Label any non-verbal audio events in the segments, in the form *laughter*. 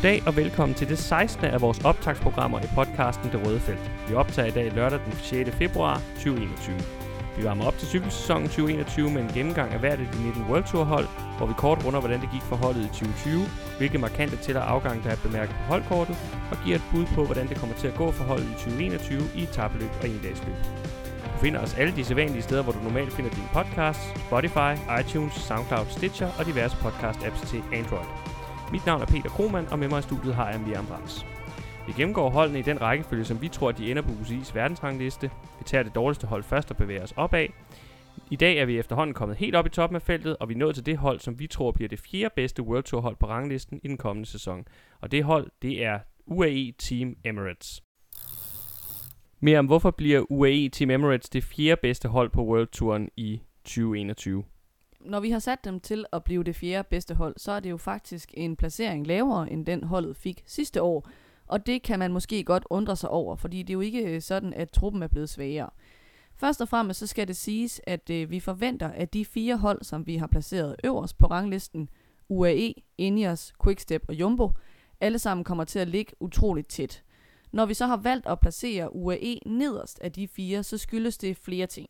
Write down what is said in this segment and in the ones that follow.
Goddag og velkommen til det 16. af vores optagsprogrammer i podcasten Det Røde Felt. Vi optager i dag lørdag den 6. februar 2021. Vi varmer op til cykelsæsonen 2021 med en gennemgang af hvert af de 19 World Tour hold, hvor vi kort runder, hvordan det gik for holdet i 2020, hvilke markante til- og afgang, der er bemærket på holdkortet, og giver et bud på, hvordan det kommer til at gå for holdet i 2021 i etabeløb og endagsløb. Du finder os alle de sædvanlige steder, hvor du normalt finder dine podcasts, Spotify, iTunes, Soundcloud, Stitcher og diverse podcast-apps til Android. Mit navn er Peter Krohmann, og med mig i studiet har jeg Miriam Brams. Vi gennemgår holdene i den rækkefølge, som vi tror, de ender på UCI's verdensrangliste. Vi tager det dårligste hold først og bevæger os opad. I dag er vi efterhånden kommet helt op i toppen af feltet, og vi er nået til det hold, som vi tror bliver det fjerde bedste World Tour hold på ranglisten i den kommende sæson. Og det hold, det er UAE Team Emirates. Mere om hvorfor bliver UAE Team Emirates det fjerde bedste hold på World Touren i 2021. Når vi har sat dem til at blive det fjerde bedste hold, så er det jo faktisk en placering lavere, end den holdet fik sidste år. Og det kan man måske godt undre sig over, fordi det er jo ikke øh, sådan, at truppen er blevet svagere. Først og fremmest så skal det siges, at øh, vi forventer, at de fire hold, som vi har placeret øverst på ranglisten, UAE, Ineos, Quickstep og Jumbo, alle sammen kommer til at ligge utroligt tæt. Når vi så har valgt at placere UAE nederst af de fire, så skyldes det flere ting.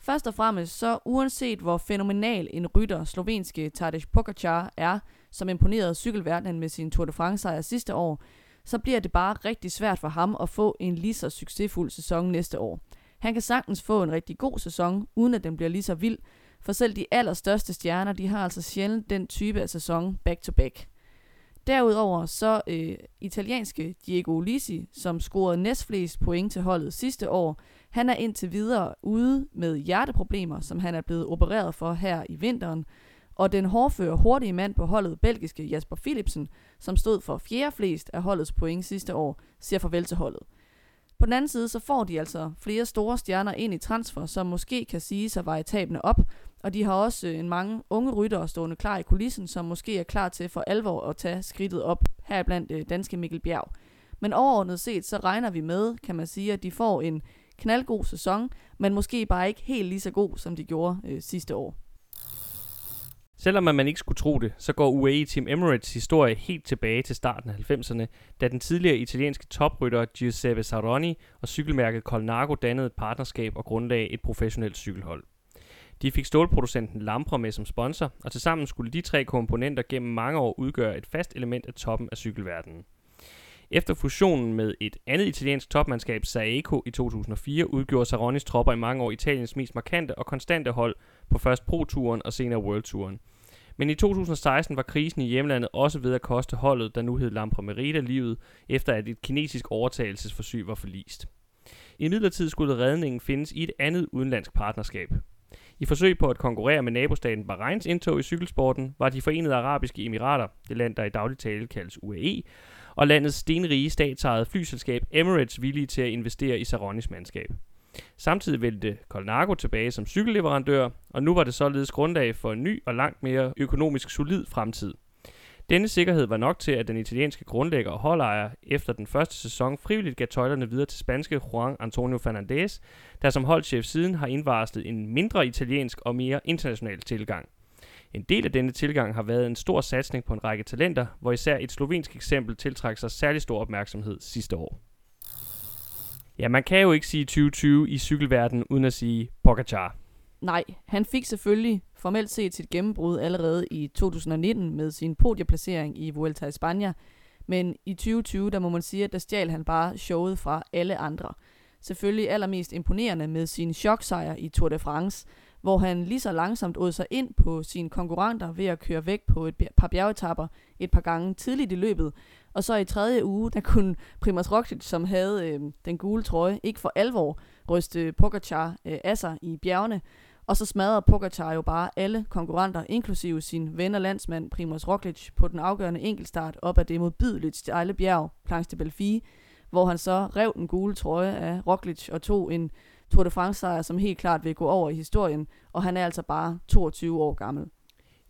Først og fremmest så uanset hvor fænomenal en rytter slovenske Tadej Pogacar er, som imponerede cykelverdenen med sin Tour de France sejr sidste år, så bliver det bare rigtig svært for ham at få en lige så succesfuld sæson næste år. Han kan sagtens få en rigtig god sæson, uden at den bliver lige så vild, for selv de allerstørste stjerner, de har altså sjældent den type af sæson back-to-back. Derudover så øh, italienske Diego Ulisi, som scorede næstflest point til holdet sidste år, han er indtil videre ude med hjerteproblemer, som han er blevet opereret for her i vinteren. Og den hårdføre hurtige mand på holdet, belgiske Jasper Philipsen, som stod for fjerde flest af holdets point sidste år, siger farvel til holdet. På den anden side så får de altså flere store stjerner ind i transfer, som måske kan sige sig veje tabene op, og de har også øh, en mange unge ryttere stående klar i kulissen, som måske er klar til for alvor at tage skridtet op, heriblandt øh, danske Mikkel Bjerg. Men overordnet set, så regner vi med, kan man sige, at de får en knaldgod sæson, men måske bare ikke helt lige så god, som de gjorde øh, sidste år. Selvom man ikke skulle tro det, så går UAE Team Emirates historie helt tilbage til starten af 90'erne, da den tidligere italienske toprytter Giuseppe Saroni og cykelmærket Colnago dannede et partnerskab og grundlagde et professionelt cykelhold. De fik stålproducenten Lampre med som sponsor, og tilsammen skulle de tre komponenter gennem mange år udgøre et fast element af toppen af cykelverdenen. Efter fusionen med et andet italiensk topmandskab, Saeco, i 2004, udgjorde Saronis tropper i mange år Italiens mest markante og konstante hold på først Pro-turen og senere World-turen. Men i 2016 var krisen i hjemlandet også ved at koste holdet, der nu hed Lampre Merida, livet, efter at et kinesisk overtagelsesforsøg var forlist. I midlertid skulle redningen findes i et andet udenlandsk partnerskab. I forsøg på at konkurrere med nabostaten Bahreins indtog i cykelsporten, var de forenede arabiske emirater, det land der i daglig tale kaldes UAE, og landets stenrige statsejede flyselskab Emirates villige til at investere i Saronis mandskab. Samtidig vendte Colnago tilbage som cykelleverandør, og nu var det således grundlag for en ny og langt mere økonomisk solid fremtid. Denne sikkerhed var nok til, at den italienske grundlægger og holdejer efter den første sæson frivilligt gav tøjlerne videre til spanske Juan Antonio Fernandez, der som holdchef siden har indvarslet en mindre italiensk og mere international tilgang. En del af denne tilgang har været en stor satsning på en række talenter, hvor især et slovensk eksempel tiltrak sig særlig stor opmærksomhed sidste år. Ja, man kan jo ikke sige 2020 i cykelverdenen uden at sige Pogacar. Nej, han fik selvfølgelig formelt set sit gennembrud allerede i 2019 med sin podieplacering i Vuelta a España, men i 2020, der må man sige, at der stjal han bare showet fra alle andre. Selvfølgelig allermest imponerende med sin choksejr i Tour de France, hvor han lige så langsomt åd sig ind på sine konkurrenter ved at køre væk på et par bjergetapper et par gange tidligt i løbet. Og så i tredje uge, der kunne Primoz Roglic, som havde øh, den gule trøje, ikke for alvor ryste Pogacar øh, af sig i bjergene. Og så smadrede Pogacar jo bare alle konkurrenter, inklusive sin ven og landsmand Primoz Roglic, på den afgørende enkeltstart op ad det modbydeligt stejle bjerg, Planche de Belfi, hvor han så rev den gule trøje af Roglic og tog en Tour de France sejr, som helt klart vil gå over i historien, og han er altså bare 22 år gammel.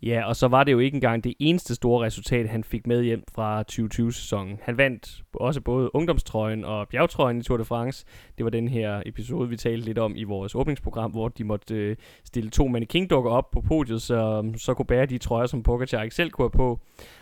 Ja, og så var det jo ikke engang det eneste store resultat, han fik med hjem fra 2020-sæsonen. Han vandt også både ungdomstrøjen og bjergtrøjen i Tour de France. Det var den her episode, vi talte lidt om i vores åbningsprogram, hvor de måtte øh, stille to mannequin-dukker op på podiet, så, så kunne bære de trøjer, som Pogacar ikke selv kunne have på.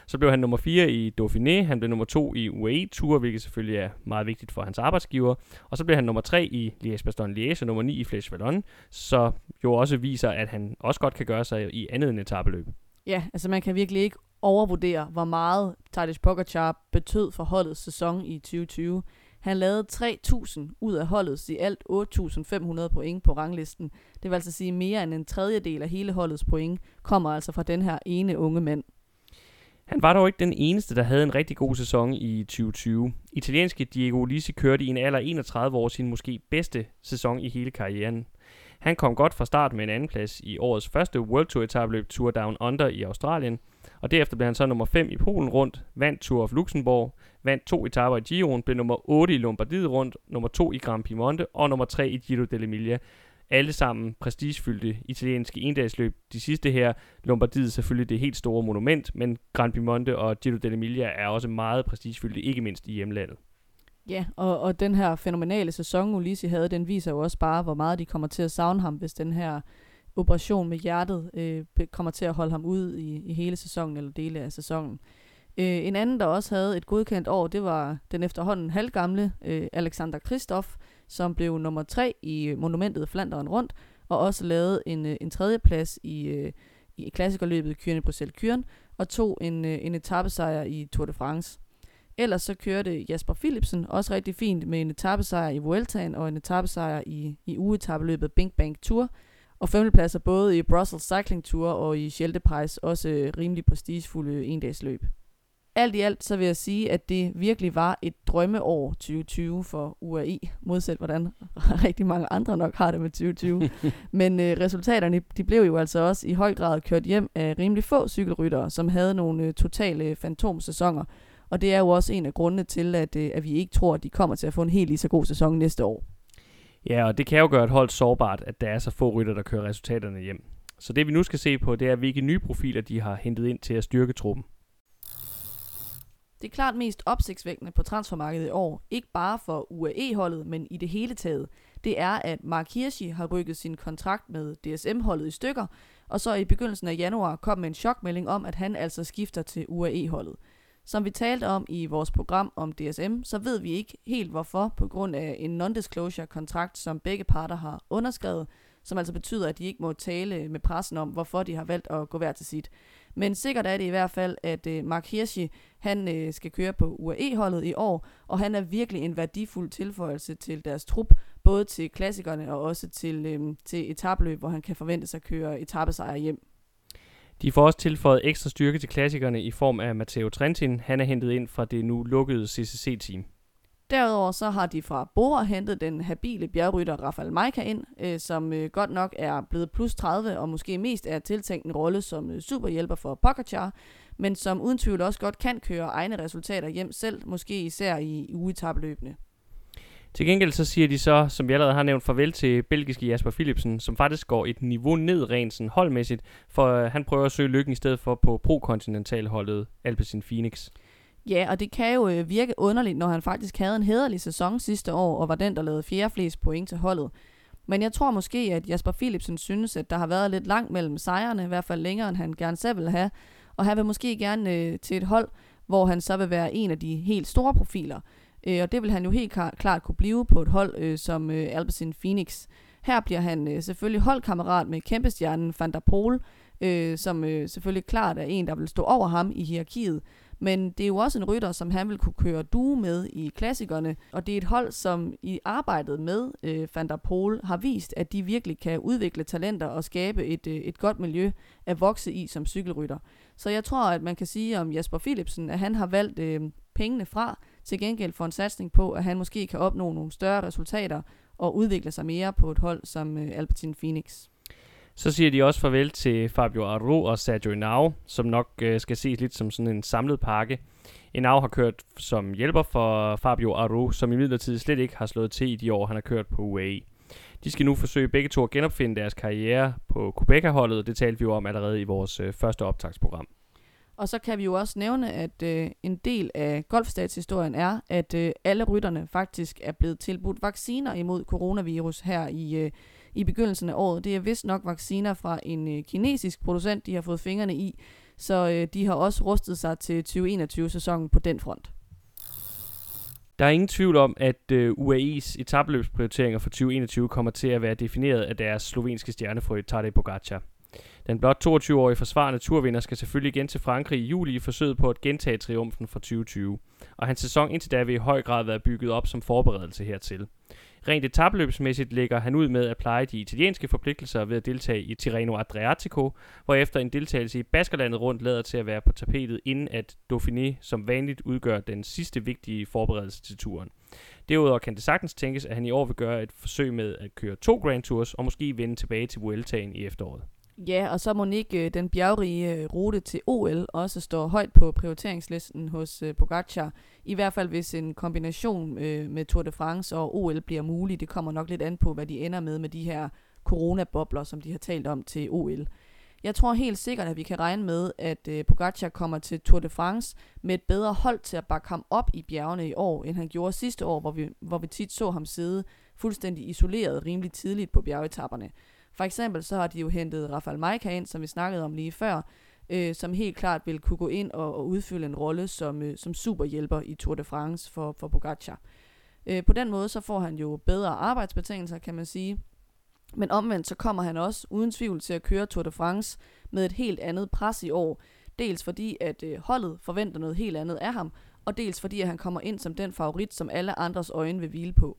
Så blev han nummer 4 i Dauphiné, han blev nummer 2 i UAE Tour, hvilket selvfølgelig er meget vigtigt for hans arbejdsgiver. Og så blev han nummer 3 i Liège-Bastogne-Liège og nummer 9 i Flèche Wallonne, så jo også viser, at han også godt kan gøre sig i andet end etabeløb. Ja, altså man kan virkelig ikke overvurdere, hvor meget Tadej Pogacar betød for holdets sæson i 2020. Han lavede 3.000 ud af holdets i alt 8.500 point på ranglisten. Det vil altså sige mere end en tredjedel af hele holdets point kommer altså fra den her ene unge mand. Han var dog ikke den eneste, der havde en rigtig god sæson i 2020. Italienske Diego Lisi kørte i en alder 31 år sin måske bedste sæson i hele karrieren. Han kom godt fra start med en anden plads i årets første World Tour etabløb Tour Down Under i Australien, og derefter blev han så nummer 5 i Polen rundt, vandt Tour of Luxembourg, vandt to etaper i Giroen, blev nummer 8 i Lombardiet rundt, nummer 2 i Grand Piemonte og nummer 3 i Giro dell'Emilia. Alle sammen prestigefyldte italienske endagsløb. De sidste her, Lombardiet selvfølgelig det helt store monument, men Gran Piemonte og Giro dell'Emilia er også meget prestigefyldte, ikke mindst i hjemlandet. Ja, og, og den her fænomenale sæson, Ulisi havde, den viser jo også bare, hvor meget de kommer til at savne ham, hvis den her operation med hjertet øh, kommer til at holde ham ud i, i hele sæsonen, eller dele af sæsonen. Øh, en anden, der også havde et godkendt år, det var den efterhånden halvgamle øh, Alexander Kristoff, som blev nummer tre i øh, monumentet Flanderen Rundt, og også lavede en, øh, en tredje plads i, øh, i klassikerløbet Kyrne Bruxelles Kyren, og tog en, en etappesejr i Tour de France. Ellers så kørte Jasper Philipsen også rigtig fint med en etappesejr i Vueltaen og en etappesejr i, i ugetabeløbet Bing Bang Tour. Og femtepladser både i Brussels Cycling Tour og i Schelte Prize, også rimelig prestigefulde endagsløb. Alt i alt så vil jeg sige, at det virkelig var et drømmeår 2020 for UAE, modsat hvordan *laughs* rigtig mange andre nok har det med 2020. *laughs* Men øh, resultaterne de blev jo altså også i høj grad kørt hjem af rimelig få cykelryttere, som havde nogle øh, totale fantomsæsoner, og det er jo også en af grundene til, at, øh, at vi ikke tror, at de kommer til at få en helt lige så god sæson næste år. Ja, og det kan jo gøre et hold sårbart, at der er så få rytter, der kører resultaterne hjem. Så det vi nu skal se på, det er, hvilke nye profiler de har hentet ind til at styrke truppen. Det er klart mest opsigtsvækkende på transfermarkedet i år, ikke bare for UAE-holdet, men i det hele taget, det er, at Mark Hirschi har rykket sin kontrakt med DSM-holdet i stykker, og så i begyndelsen af januar kom med en chokmelding om, at han altså skifter til UAE-holdet. Som vi talte om i vores program om DSM, så ved vi ikke helt hvorfor, på grund af en non-disclosure-kontrakt, som begge parter har underskrevet, som altså betyder, at de ikke må tale med pressen om, hvorfor de har valgt at gå hver til sit. Men sikkert er det i hvert fald, at øh, Mark Hirschi, han øh, skal køre på UAE-holdet i år, og han er virkelig en værdifuld tilføjelse til deres trup, både til klassikerne og også til, øh, til etabløb, hvor han kan forvente sig at køre etappesejre hjem. De får også tilføjet ekstra styrke til klassikerne i form af Matteo Trentin. Han er hentet ind fra det nu lukkede CCC-team. Derudover så har de fra Bora hentet den habile bjergrytter Rafael Maika ind, øh, som øh, godt nok er blevet plus 30 og måske mest er tiltænkt en rolle som øh, superhjælper for Pogacar, men som uden tvivl også godt kan køre egne resultater hjem selv, måske især i, ugetabløbene. Til gengæld så siger de så, som vi allerede har nævnt, farvel til belgiske Jasper Philipsen, som faktisk går et niveau ned rent sådan holdmæssigt, for øh, han prøver at søge lykken i stedet for på pro-kontinentalholdet Alpecin Phoenix. Ja, og det kan jo øh, virke underligt, når han faktisk havde en hederlig sæson sidste år, og var den, der lavede fjerde flest point til holdet. Men jeg tror måske, at Jasper Philipsen synes, at der har været lidt langt mellem sejrene, i hvert fald længere, end han gerne selv vil have. Og han vil måske gerne øh, til et hold, hvor han så vil være en af de helt store profiler. Øh, og det vil han jo helt klart kunne blive på et hold øh, som øh, Alpecin Phoenix. Her bliver han øh, selvfølgelig holdkammerat med kæmpestjernen Van der Pol, øh, som øh, selvfølgelig klart er en, der vil stå over ham i hierarkiet. Men det er jo også en rytter, som han vil kunne køre due med i klassikerne, og det er et hold, som i arbejdet med øh, Van der Pol har vist, at de virkelig kan udvikle talenter og skabe et, øh, et godt miljø at vokse i som cykelrytter. Så jeg tror, at man kan sige om Jasper Philipsen, at han har valgt øh, pengene fra, til gengæld for en satsning på, at han måske kan opnå nogle større resultater og udvikle sig mere på et hold som øh, Alpecin Phoenix. Så siger de også farvel til Fabio Aru og Sergio Inau, som nok øh, skal ses lidt som sådan en samlet pakke. Inau har kørt som hjælper for Fabio Aru, som i midlertid slet ikke har slået til i de år, han har kørt på UAE. De skal nu forsøge begge to at genopfinde deres karriere på Quebec-holdet. Det talte vi jo om allerede i vores øh, første optagsprogram. Og så kan vi jo også nævne, at øh, en del af golfstatshistorien er, at øh, alle rytterne faktisk er blevet tilbudt vacciner imod coronavirus her i, øh, i begyndelsen af året. Det er vist nok vacciner fra en øh, kinesisk producent, de har fået fingrene i, Så øh, de har også rustet sig til 2021-sæsonen på den front. Der er ingen tvivl om, at øh, UAE's etabløbsprioriteringer for 2021 kommer til at være defineret af deres slovenske stjernefrø Tadej Pogacar. Den blot 22-årige forsvarende turvinder skal selvfølgelig igen til Frankrig i juli i forsøget på at gentage triumfen fra 2020, og hans sæson indtil da vil i høj grad være bygget op som forberedelse hertil. Rent etabløbsmæssigt lægger han ud med at pleje de italienske forpligtelser ved at deltage i Tirreno Adriatico, hvorefter en deltagelse i Baskerlandet rundt lader til at være på tapetet, inden at Dauphiné som vanligt udgør den sidste vigtige forberedelse til turen. Derudover kan det sagtens tænkes, at han i år vil gøre et forsøg med at køre to Grand Tours og måske vende tilbage til Vueltaen i efteråret. Ja, og så må ikke øh, den bjergrige øh, rute til OL også stå højt på prioriteringslisten hos øh, Pogacar. I hvert fald hvis en kombination med Tour de France og OL bliver mulig. Det kommer nok lidt an på, hvad de ender med med de her coronabobler, som de har talt om til OL. Jeg tror helt sikkert, at vi kan regne med, at Pogacar kommer til Tour de France med et bedre hold til at bakke ham op i bjergene i år, end han gjorde sidste år, hvor vi, hvor vi tit så ham sidde fuldstændig isoleret rimelig tidligt på bjergetapperne. For eksempel så har de jo hentet Rafael Majka ind, som vi snakkede om lige før, øh, som helt klart vil kunne gå ind og, og udfylde en rolle som, øh, som superhjælper i Tour de France for, for Pogacar. Øh, på den måde så får han jo bedre arbejdsbetingelser, kan man sige. Men omvendt så kommer han også uden tvivl til at køre Tour de France med et helt andet pres i år. Dels fordi, at øh, holdet forventer noget helt andet af ham, og dels fordi, at han kommer ind som den favorit, som alle andres øjne vil hvile på.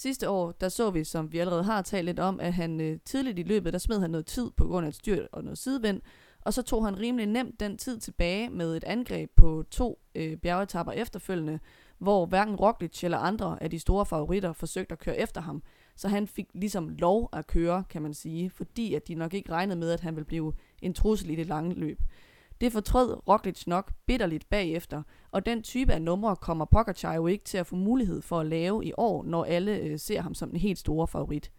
Sidste år, der så vi, som vi allerede har talt lidt om, at han øh, tidligt i løbet, der smed han noget tid på grund af et styrt og noget sidevind, og så tog han rimelig nemt den tid tilbage med et angreb på to øh, bjergetapper efterfølgende, hvor hverken Roglic eller andre af de store favoritter forsøgte at køre efter ham. Så han fik ligesom lov at køre, kan man sige, fordi at de nok ikke regnede med, at han ville blive en trussel i det lange løb. Det fortrød Roglic nok bitterligt bagefter, og den type af numre kommer Pogacar jo ikke til at få mulighed for at lave i år, når alle øh, ser ham som den helt store favorit.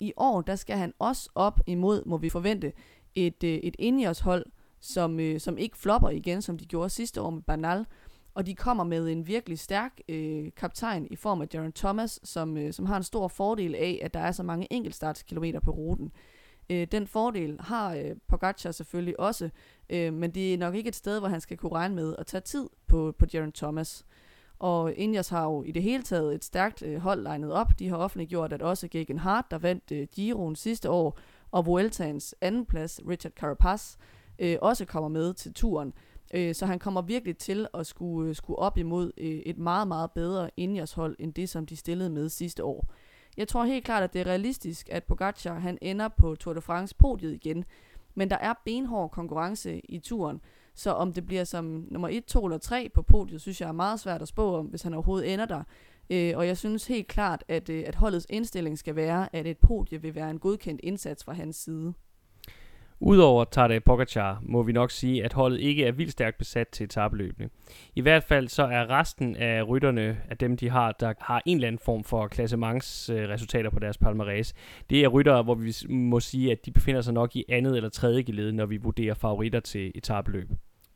I år, der skal han også op imod, må vi forvente, et, øh, et Ineos hold, som, øh, som ikke flopper igen, som de gjorde sidste år med Banal, og de kommer med en virkelig stærk øh, kaptajn i form af Jaron Thomas, som, øh, som har en stor fordel af, at der er så mange enkeltstartskilometer på ruten. Øh, den fordel har øh, Pogacar selvfølgelig også, øh, men det er nok ikke et sted, hvor han skal kunne regne med at tage tid på, på Jaron Thomas. Og Indias har jo i det hele taget et stærkt øh, hold legnet op. De har offentliggjort, at også Gegen Hart, der vandt øh, Giroen sidste år, og Vueltaens anden plads, Richard Carapaz, øh, også kommer med til turen. Øh, så han kommer virkelig til at skulle, øh, skulle op imod øh, et meget, meget bedre Indias hold, end det, som de stillede med sidste år. Jeg tror helt klart, at det er realistisk, at Pogacar han ender på Tour de France podiet igen. Men der er benhård konkurrence i turen, så om det bliver som nummer 1, 2 eller 3 på podiet, synes jeg er meget svært at spå om, hvis han overhovedet ender der. Øh, og jeg synes helt klart, at, øh, at holdets indstilling skal være, at et podie vil være en godkendt indsats fra hans side. Udover Tadej Pogacar må vi nok sige, at holdet ikke er vildt stærkt besat til etabeløbene. I hvert fald så er resten af rytterne, af dem de har, der har en eller anden form for klassementsresultater på deres palmarès, det er ryttere, hvor vi må sige, at de befinder sig nok i andet eller tredje gelede, når vi vurderer favoritter til etabeløb.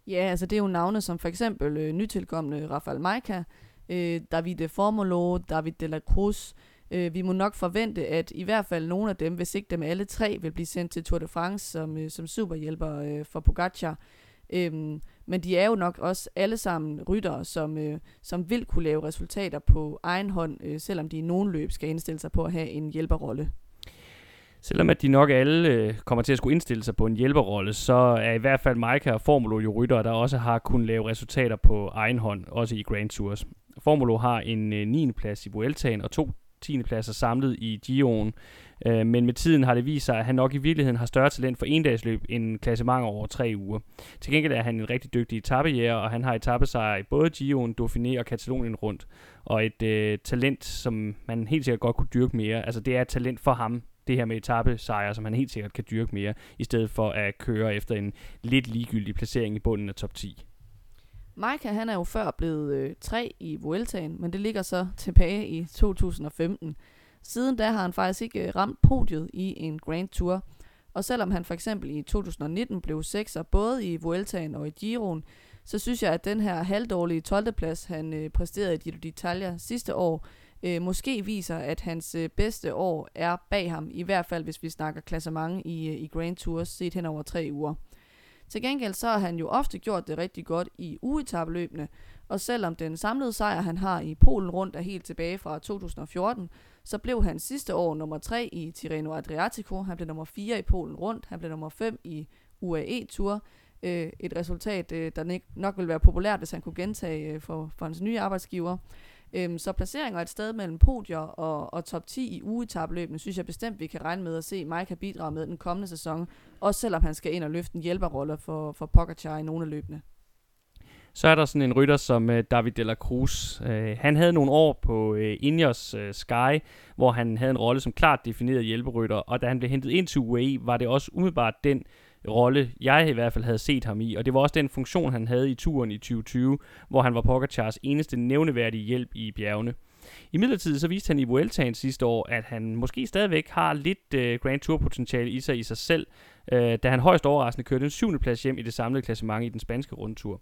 Ja, altså det er jo navne som for eksempel øh, nytilkommende Rafael Majka, øh, Davide Formolo, David de la Cruz, Øh, vi må nok forvente, at i hvert fald nogle af dem, hvis ikke dem alle tre, vil blive sendt til Tour de France som, øh, som superhjælper øh, for Pogacar. Øhm, men de er jo nok også alle sammen ryttere, som, øh, som vil kunne lave resultater på egen hånd, øh, selvom de i nogen løb skal indstille sig på at have en hjælperrolle. Selvom at de nok alle øh, kommer til at skulle indstille sig på en hjælperrolle, så er i hvert fald Maika og Formulo jo ryttere, der også har kunnet lave resultater på egen hånd, også i Grand Tours. Formulo har en øh, 9. plads i Vueltaen og to 10. pladser samlet i Gio'en. Øh, men med tiden har det vist sig, at han nok i virkeligheden har større talent for endagsløb end klassement over tre uger. Til gengæld er han en rigtig dygtig etappejæger, og han har etappesejr i både Gio'en, Dauphiné og Katalonien rundt. Og et øh, talent, som man helt sikkert godt kunne dyrke mere. Altså det er et talent for ham, det her med etappesejre, som han helt sikkert kan dyrke mere, i stedet for at køre efter en lidt ligegyldig placering i bunden af top 10. Maika, han er jo før blevet øh, tre i Vueltaen, men det ligger så tilbage i 2015. Siden da har han faktisk ikke øh, ramt podiet i en Grand Tour. Og selvom han for eksempel i 2019 blev sekser både i Vueltaen og i Giroen, så synes jeg, at den her halvdårlige 12. plads, han øh, præsterede i Giro d'Italia sidste år, øh, måske viser, at hans øh, bedste år er bag ham, i hvert fald hvis vi snakker klassement i, øh, i Grand Tours set hen over tre uger. Til gengæld så har han jo ofte gjort det rigtig godt i ugetabeløbene, og selvom den samlede sejr, han har i Polen rundt er helt tilbage fra 2014, så blev han sidste år nummer 3 i Tirreno Adriatico, han blev nummer 4 i Polen rundt, han blev nummer 5 i UAE Tour, øh, et resultat, øh, der nok ville være populært, hvis han kunne gentage øh, for, for hans nye arbejdsgiver. Øhm, så placeringer et sted mellem podier og, og top 10 i ugetabløbene, synes jeg bestemt, vi kan regne med at se Mike bidrage med den kommende sæson. Også selvom han skal ind og løfte en hjælperrolle for, for Pogacar i nogle af løbene. Så er der sådan en rytter som øh, David de la Cruz. Øh, han havde nogle år på øh, Ineos Sky, hvor han havde en rolle som klart defineret hjælperytter, og da han blev hentet ind til UAE, var det også umiddelbart den rolle, jeg i hvert fald havde set ham i, og det var også den funktion, han havde i turen i 2020, hvor han var Pogacars eneste nævneværdige hjælp i bjergene. I midlertid så viste han i Vueltaen sidste år, at han måske stadigvæk har lidt øh, Grand Tour potentiale i sig i sig selv, øh, da han højst overraskende kørte en syvende plads hjem i det samlede klassement i den spanske rundtur.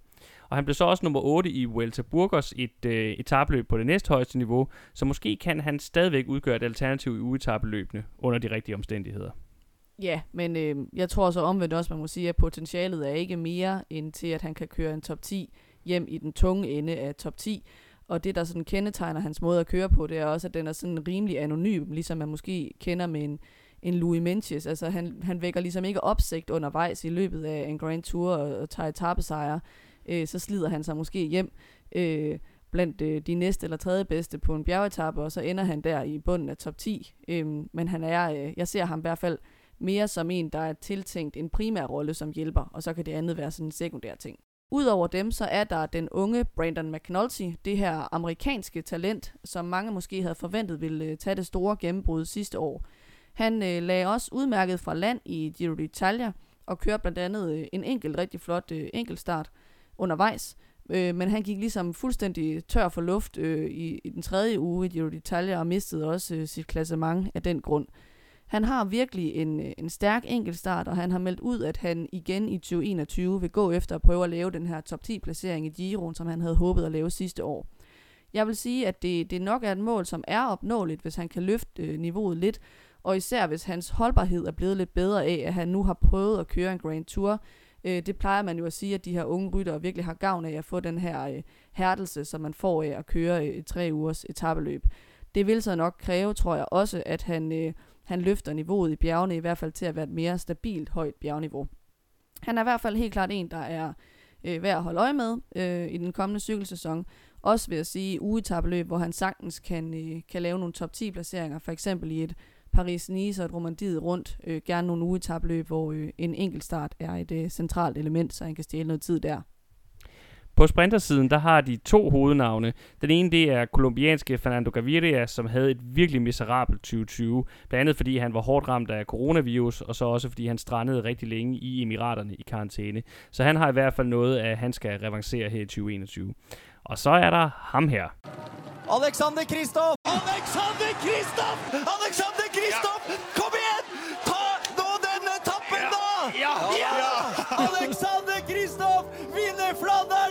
Og han blev så også nummer 8 i Vuelta Burgos, et øh, etabløb på det næsthøjeste niveau, så måske kan han stadigvæk udgøre et alternativ i ugetabeløbene under de rigtige omstændigheder. Ja, men øh, jeg tror så omvendt også, man må sige, at potentialet er ikke mere end til, at han kan køre en top 10 hjem i den tunge ende af top 10. Og det, der sådan kendetegner hans måde at køre på, det er også, at den er sådan rimelig anonym, ligesom man måske kender med en, en Louis Menches. Altså han, han vækker ligesom ikke opsigt undervejs i løbet af en Grand Tour og, og tager etappesejre. Øh, så slider han sig måske hjem øh, blandt øh, de næste eller tredje bedste på en bjergetappe, og så ender han der i bunden af top 10. Øh, men han er, øh, jeg ser ham i hvert fald mere som en, der er tiltænkt en primær rolle som hjælper, og så kan det andet være sådan en sekundær ting. Udover dem, så er der den unge Brandon McNulty, det her amerikanske talent, som mange måske havde forventet ville øh, tage det store gennembrud sidste år. Han øh, lagde også udmærket fra land i Giro d'Italia, og kørte blandt andet øh, en enkelt rigtig flot øh, enkeltstart undervejs, øh, men han gik ligesom fuldstændig tør for luft øh, i, i den tredje uge i Giro d'Italia, og mistede også øh, sit klassement af den grund. Han har virkelig en, øh, en stærk enkeltstart, og han har meldt ud, at han igen i 2021 vil gå efter at prøve at lave den her top 10 placering i Giroen, som han havde håbet at lave sidste år. Jeg vil sige, at det, det nok er et mål, som er opnåeligt, hvis han kan løfte øh, niveauet lidt, og især hvis hans holdbarhed er blevet lidt bedre af, at han nu har prøvet at køre en Grand Tour. Øh, det plejer man jo at sige, at de her unge ryttere virkelig har gavn af at få den her øh, hærdelse, som man får af at køre øh, tre ugers etabeløb. Det vil så nok kræve, tror jeg også, at han... Øh, han løfter niveauet i bjergene, i hvert fald til at være et mere stabilt højt bjergniveau. Han er i hvert fald helt klart en, der er øh, værd at holde øje med øh, i den kommende cykelsæson. Også vil jeg sige ugetabeløb, hvor han sagtens kan, øh, kan lave nogle top 10 placeringer, for eksempel i et Paris-Nice og et Romandiet rundt, øh, gerne nogle ugetabeløb, hvor øh, en enkeltstart er et øh, centralt element, så han kan stjæle noget tid der. På sprintersiden, der har de to hovednavne. Den ene, det er kolumbianske Fernando Gaviria, som havde et virkelig miserabelt 2020. Blandt andet fordi han var hårdt ramt af coronavirus, og så også fordi han strandede rigtig længe i Emiraterne i karantæne. Så han har i hvert fald noget, at han skal revancere her i 2021. Og så er der ham her. Alexander Kristoff! Alexander Kristoff! Alexander Kristoff! Ja. Kom igen! Ta nå denne etappen, ja. da! Ja. ja! ja! Alexander Kristoff vinder Flandern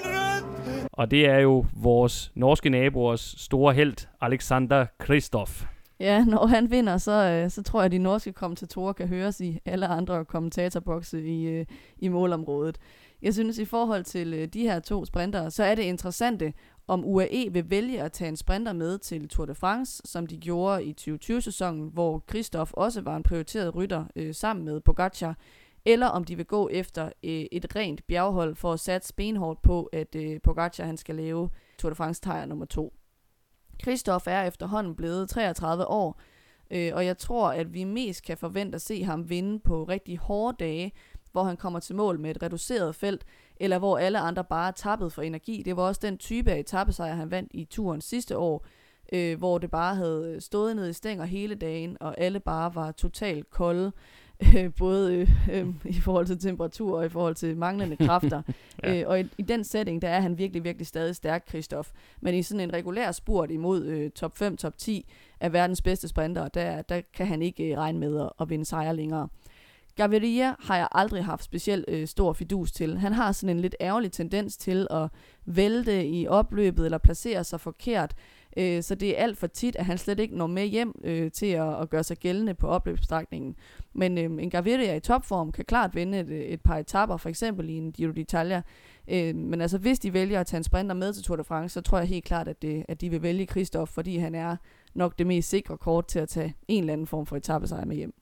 og det er jo vores norske naboers store held, Alexander Kristoff. Ja, når han vinder, så, øh, så tror jeg, at de norske kommentatorer kan høres i alle andre kommentatorbokse i, øh, i målområdet. Jeg synes, i forhold til øh, de her to sprintere, så er det interessante, om UAE vil vælge at tage en sprinter med til Tour de France, som de gjorde i 2020-sæsonen, hvor Kristoff også var en prioriteret rytter øh, sammen med Pogacar, eller om de vil gå efter øh, et rent bjerghold for at satse benhårdt på, at øh, Pogacar han skal lave Tour de France tejr nummer to. Christoph er efterhånden blevet 33 år, øh, og jeg tror, at vi mest kan forvente at se ham vinde på rigtig hårde dage, hvor han kommer til mål med et reduceret felt, eller hvor alle andre bare er tappet for energi. Det var også den type af etappesejr, han vandt i turen sidste år, øh, hvor det bare havde stået ned i stænger hele dagen, og alle bare var totalt kolde øh, både øh, øh, i forhold til temperatur og i forhold til manglende *laughs* kræfter. ja. øh, og i, i den setting, der er han virkelig, virkelig stadig stærk, Kristoff. Men i sådan en regulær spurt imod øh, top 5, top 10 af verdens bedste sprinter, der, der kan han ikke øh, regne med at, at vinde sejre længere. Gaviria har jeg aldrig haft specielt øh, stor fidus til. Han har sådan en lidt ærgerlig tendens til at vælte i opløbet eller placere sig forkert. Øh, så det er alt for tit, at han slet ikke når med hjem øh, til at, at gøre sig gældende på opløbsstrækningen. Men øh, en Gaviria i topform kan klart vinde et, et par etapper, for eksempel i en Giro d'Italia. Øh, men altså, hvis de vælger at tage en sprinter med til Tour de France, så tror jeg helt klart, at, det, at de vil vælge Kristoff, fordi han er nok det mest sikre kort til at tage en eller anden form for etappesejr med hjem.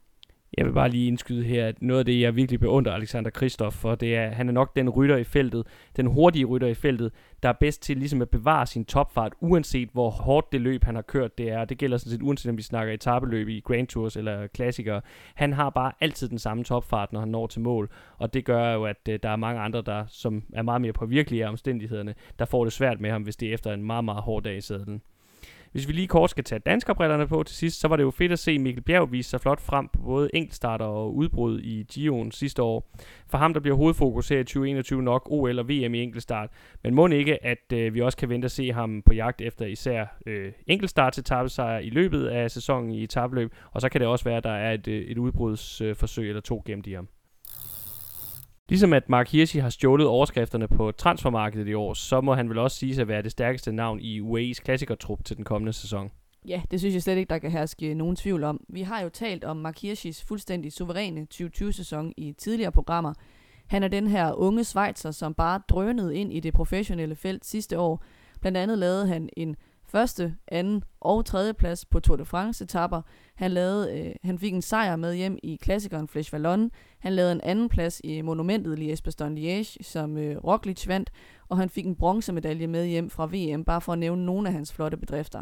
Jeg vil bare lige indskyde her, at noget af det, jeg virkelig beundrer Alexander Kristoff for, det er, at han er nok den rytter i feltet, den hurtige rytter i feltet, der er bedst til ligesom at bevare sin topfart, uanset hvor hårdt det løb, han har kørt, det er. Det gælder sådan set uanset om vi snakker etabeløb i Grand Tours eller klassikere. Han har bare altid den samme topfart, når han når til mål, og det gør jo, at øh, der er mange andre, der som er meget mere påvirkelige af omstændighederne, der får det svært med ham, hvis det er efter en meget, meget hård dag i sadlen. Hvis vi lige kort skal tage danskerbrillerne på til sidst, så var det jo fedt at se Mikkel Bjerg vise sig flot frem på både enkeltstarter og udbrud i Gio'en sidste år. For ham der bliver hovedfokus her i 2021 nok OL og VM i enkeltstart, men må ikke, at øh, vi også kan vente at se ham på jagt efter især øh, enkeltstart til i løbet af sæsonen i etabløb, og så kan det også være, at der er et, øh, et udbrudsforsøg eller to gennem de ham. Ligesom at Mark Hirschi har stjålet overskrifterne på transfermarkedet i år, så må han vel også sige sig at være det stærkeste navn i UAE's klassikertrup til den kommende sæson. Ja, det synes jeg slet ikke, der kan herske nogen tvivl om. Vi har jo talt om Mark Hirschis fuldstændig suveræne 2020-sæson i tidligere programmer. Han er den her unge Schweizer, som bare drønede ind i det professionelle felt sidste år. Blandt andet lavede han en første, anden og tredje plads på Tour de France etapper. Han, lavede, øh, han fik en sejr med hjem i klassikeren Flèche Wallonne. Han lavede en anden plads i monumentet Liège-Bastogne-Liège, som øh, Roglic vandt, og han fik en bronzemedalje med hjem fra VM, bare for at nævne nogle af hans flotte bedrifter.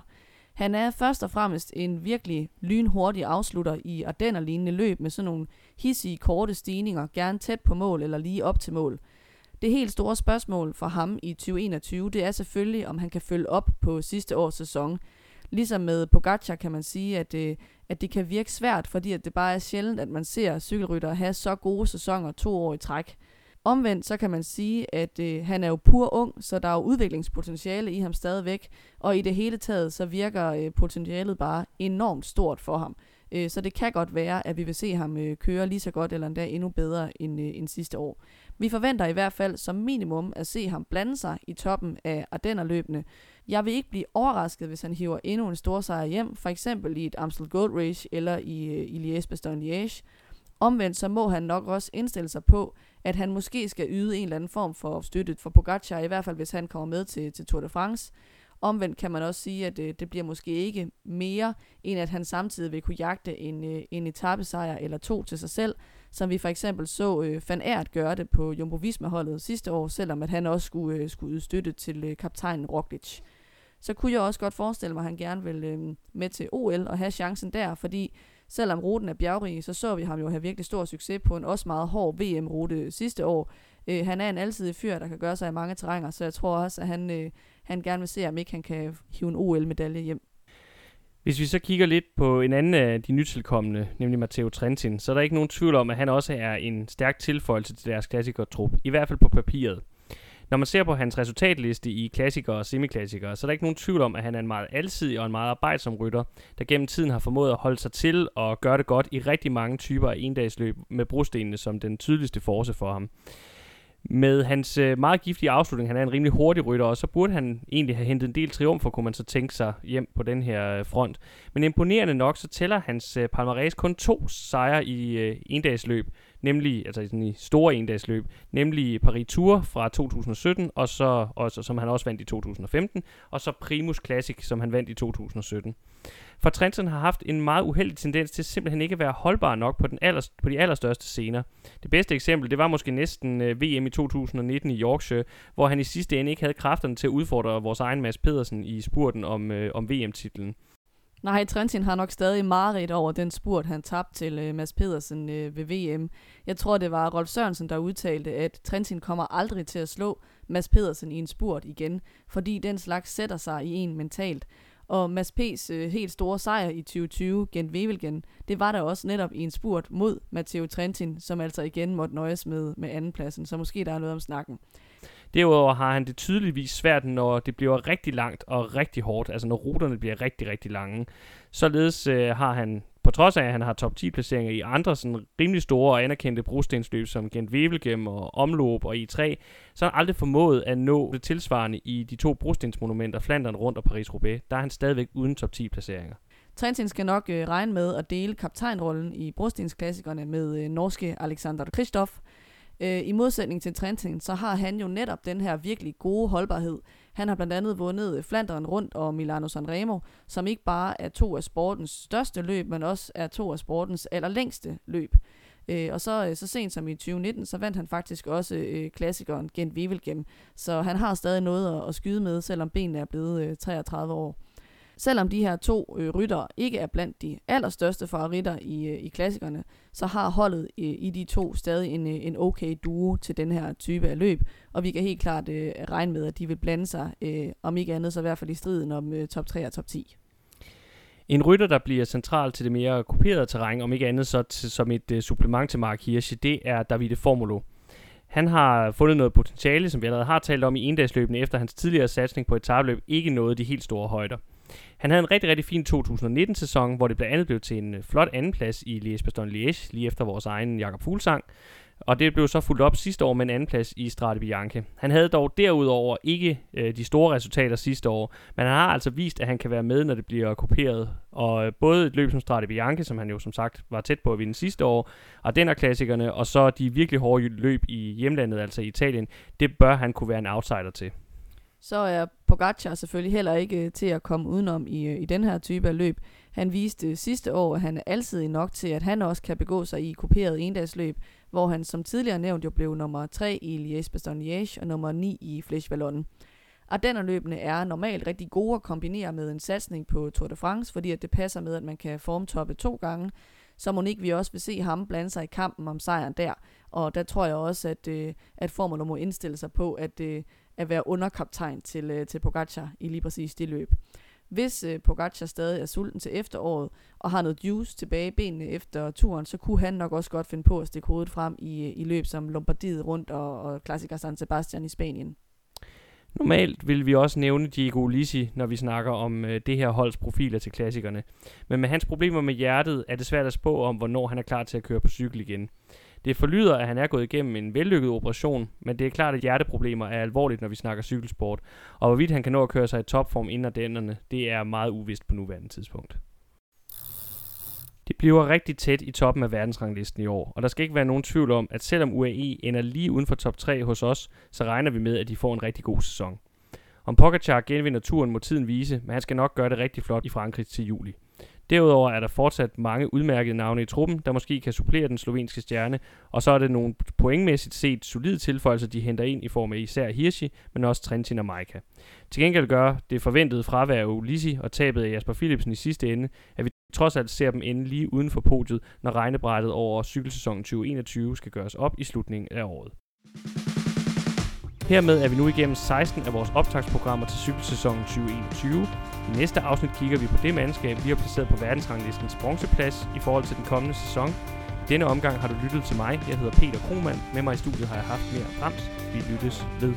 Han er først og fremmest en virkelig lynhurtig afslutter i Ardenner-lignende løb med sådan nogle hissige, korte stigninger, gerne tæt på mål eller lige op til mål. Det helt store spørgsmål for ham i 2021, det er selvfølgelig, om han kan følge op på sidste års sæson. Ligesom med Pogacar kan man sige, at øh, at det kan virke svært, fordi at det bare er sjældent, at man ser cykelryttere have så gode sæsoner to år i træk. Omvendt så kan man sige, at øh, han er jo pur ung, så der er jo udviklingspotentiale i ham stadigvæk, og i det hele taget så virker øh, potentialet bare enormt stort for ham. Øh, så det kan godt være, at vi vil se ham øh, køre lige så godt eller endda endnu bedre end, øh, end sidste år. Vi forventer i hvert fald som minimum at se ham blande sig i toppen af Ardennerløbene. Jeg vil ikke blive overrasket, hvis han hiver endnu en stor sejr hjem, for eksempel i et Amstel Gold Race eller i, øh, i Liège-Bastogne-Liège. Omvendt så må han nok også indstille sig på, at han måske skal yde en eller anden form for støtte for Pogacar, i hvert fald hvis han kommer med til, til Tour de France. Omvendt kan man også sige, at det, øh, det bliver måske ikke mere, end at han samtidig vil kunne jagte en, øh, en etappesejr eller to til sig selv, som vi for eksempel så øh, Van Aert gøre det på Jumbo Visma-holdet sidste år, selvom at han også skulle, øh, skulle yde støtte til øh, kaptajnen Roglic. Så kunne jeg også godt forestille mig, at han gerne vil øh, med til OL og have chancen der, fordi selvom ruten er bjergrig, så så vi ham jo have virkelig stor succes på en også meget hård VM-rute sidste år. Øh, han er en alsidig fyr, der kan gøre sig i mange terrænger, så jeg tror også, at han, øh, han gerne vil se, om ikke han kan hive en OL-medalje hjem. Hvis vi så kigger lidt på en anden af de nytilkommende, nemlig Matteo Trentin, så er der ikke nogen tvivl om, at han også er en stærk tilføjelse til deres klassikertrup, i hvert fald på papiret. Når man ser på hans resultatliste i klassikere og semiklassikere, så er der ikke nogen tvivl om, at han er en meget alsidig og en meget arbejdsom rytter, der gennem tiden har formået at holde sig til og gøre det godt i rigtig mange typer af endagsløb med brostenene som den tydeligste force for ham. Med hans øh, meget giftige afslutning, han er en rimelig hurtig rytter, og så burde han egentlig have hentet en del triumfer, kunne man så tænke sig hjem på den her øh, front. Men imponerende nok, så tæller hans øh, palmarès kun to sejre i øh, endagsløb, nemlig, altså sådan i store endagsløb, nemlig Paris Tour fra 2017, og så, også, som han også vandt i 2015, og så Primus Classic, som han vandt i 2017. For Trenton har haft en meget uheldig tendens til simpelthen ikke at være holdbar nok på, den aller, på de allerstørste scener. Det bedste eksempel, det var måske næsten øh, VM i 2019 i Yorkshire, hvor han i sidste ende ikke havde kræfterne til at udfordre vores egen Mads Pedersen i spurten om, øh, om VM-titlen. Nej, Trentin har nok stadig mareridt over den spurt, han tabte til øh, Mads Pedersen øh, ved VM. Jeg tror, det var Rolf Sørensen, der udtalte, at Trentin kommer aldrig til at slå Mads Pedersen i en spurt igen, fordi den slags sætter sig i en mentalt. Og Mads P's øh, helt store sejr i 2020 gen Wevelgen, det var der også netop i en spurt mod Matteo Trentin, som altså igen måtte nøjes med, med andenpladsen, så måske der er noget om snakken. Derudover har han det tydeligvis svært, når det bliver rigtig langt og rigtig hårdt, altså når ruterne bliver rigtig, rigtig lange. Således øh, har han på trods af, at han har top 10 placeringer i andre sådan rimelig store og anerkendte brostensløb som Gent Wevelgem og Omlop og e I3, så har han aldrig formået at nå det tilsvarende i de to brostensmonumenter, Flandern rundt og Paris-Roubaix. Der er han stadigvæk uden top 10 placeringer. Trentin skal nok øh, regne med at dele kaptajnrollen i brostensklassikerne med øh, norske Alexander Kristoff. Øh, I modsætning til Trentin, så har han jo netop den her virkelig gode holdbarhed. Han har blandt andet vundet Flanderen rundt og Milano Sanremo, som ikke bare er to af sportens største løb, men også er to af sportens allerlængste løb. Øh, og så, øh, så sent som i 2019, så vandt han faktisk også øh, klassikeren Gent Wevelgem. Så han har stadig noget at, at skyde med, selvom benene er blevet øh, 33 år. Selvom de her to øh, rytter ikke er blandt de allerstørste favoritter i, øh, i klassikerne, så har holdet øh, i de to stadig en, øh, en okay duo til den her type af løb, og vi kan helt klart øh, regne med, at de vil blande sig, øh, om ikke andet så i hvert fald i striden om øh, top 3 og top 10. En rytter, der bliver central til det mere kuperede terræn, om ikke andet så til, som et øh, supplement til Mark Hirschi, det er Davide Formulo. Han har fundet noget potentiale, som vi allerede har talt om i endagsløbene, efter hans tidligere satsning på et tabløb ikke nåede de helt store højder. Han havde en rigtig, rigtig fin 2019-sæson, hvor det blandt andet blev til en øh, flot andenplads i Liège-Bastogne-Liège, lige efter vores egen Jakob Fuglsang. Og det blev så fuldt op sidste år med en andenplads i Strade Bianche. Han havde dog derudover ikke øh, de store resultater sidste år, men han har altså vist, at han kan være med, når det bliver kopieret. Og øh, både et løb som Strade Bianche, som han jo som sagt var tæt på at vinde sidste år, og den er klassikerne, og så de virkelig hårde løb i hjemlandet, altså i Italien, det bør han kunne være en outsider til så er Pogacar selvfølgelig heller ikke øh, til at komme udenom i, øh, i den her type af løb. Han viste øh, sidste år, at han er altid nok til, at han også kan begå sig i kuperet endagsløb, hvor han som tidligere nævnt jo blev nummer 3 i Liège-Bastogne-Liège og nummer 9 i Flèche Wallonne. Ardennerløbene er normalt rigtig gode at kombinere med en satsning på Tour de France, fordi at det passer med, at man kan formtoppe to gange. Så må ikke vi også vil se ham blande sig i kampen om sejren der. Og der tror jeg også, at, øh, at Formula må indstille sig på, at, at være underkaptajn til, øh, til Pogacar i lige præcis det løb. Hvis øh, Pogacar stadig er sulten til efteråret og har noget juice tilbage i benene efter turen, så kunne han nok også godt finde på at stikke hovedet frem i, øh, i løb som Lombardiet rundt og, og klassiker San Sebastian i Spanien. Normalt vil vi også nævne Diego Ulisi, når vi snakker om øh, det her holds profiler til klassikerne. Men med hans problemer med hjertet er det svært at spå om, hvornår han er klar til at køre på cykel igen. Det forlyder, at han er gået igennem en vellykket operation, men det er klart, at hjerteproblemer er alvorligt, når vi snakker cykelsport. Og hvorvidt han kan nå at køre sig i topform inden dennerne, det er meget uvist på nuværende tidspunkt. Det bliver rigtig tæt i toppen af verdensranglisten i år, og der skal ikke være nogen tvivl om, at selvom UAE ender lige uden for top 3 hos os, så regner vi med, at de får en rigtig god sæson. Om Pogacar genvinder turen må tiden vise, men han skal nok gøre det rigtig flot i Frankrig til juli. Derudover er der fortsat mange udmærkede navne i truppen, der måske kan supplere den slovenske stjerne, og så er det nogle pointmæssigt set solide tilføjelser, de henter ind i form af især Hirschi, men også Trentin og Maika. Til gengæld gør det forventede fravær af Ulissi og tabet af Jasper Philipsen i sidste ende, at vi trods alt ser dem ende lige uden for podiet, når regnebrættet over cykelsæsonen 2021 skal gøres op i slutningen af året. Hermed er vi nu igennem 16 af vores optagsprogrammer til cykelsæsonen 2021. I næste afsnit kigger vi på det mandskab, vi har placeret på verdensranglistens bronzeplads i forhold til den kommende sæson. I denne omgang har du lyttet til mig. Jeg hedder Peter Krohmann. Med mig i studiet har jeg haft mere Rams. Vi lyttes ved.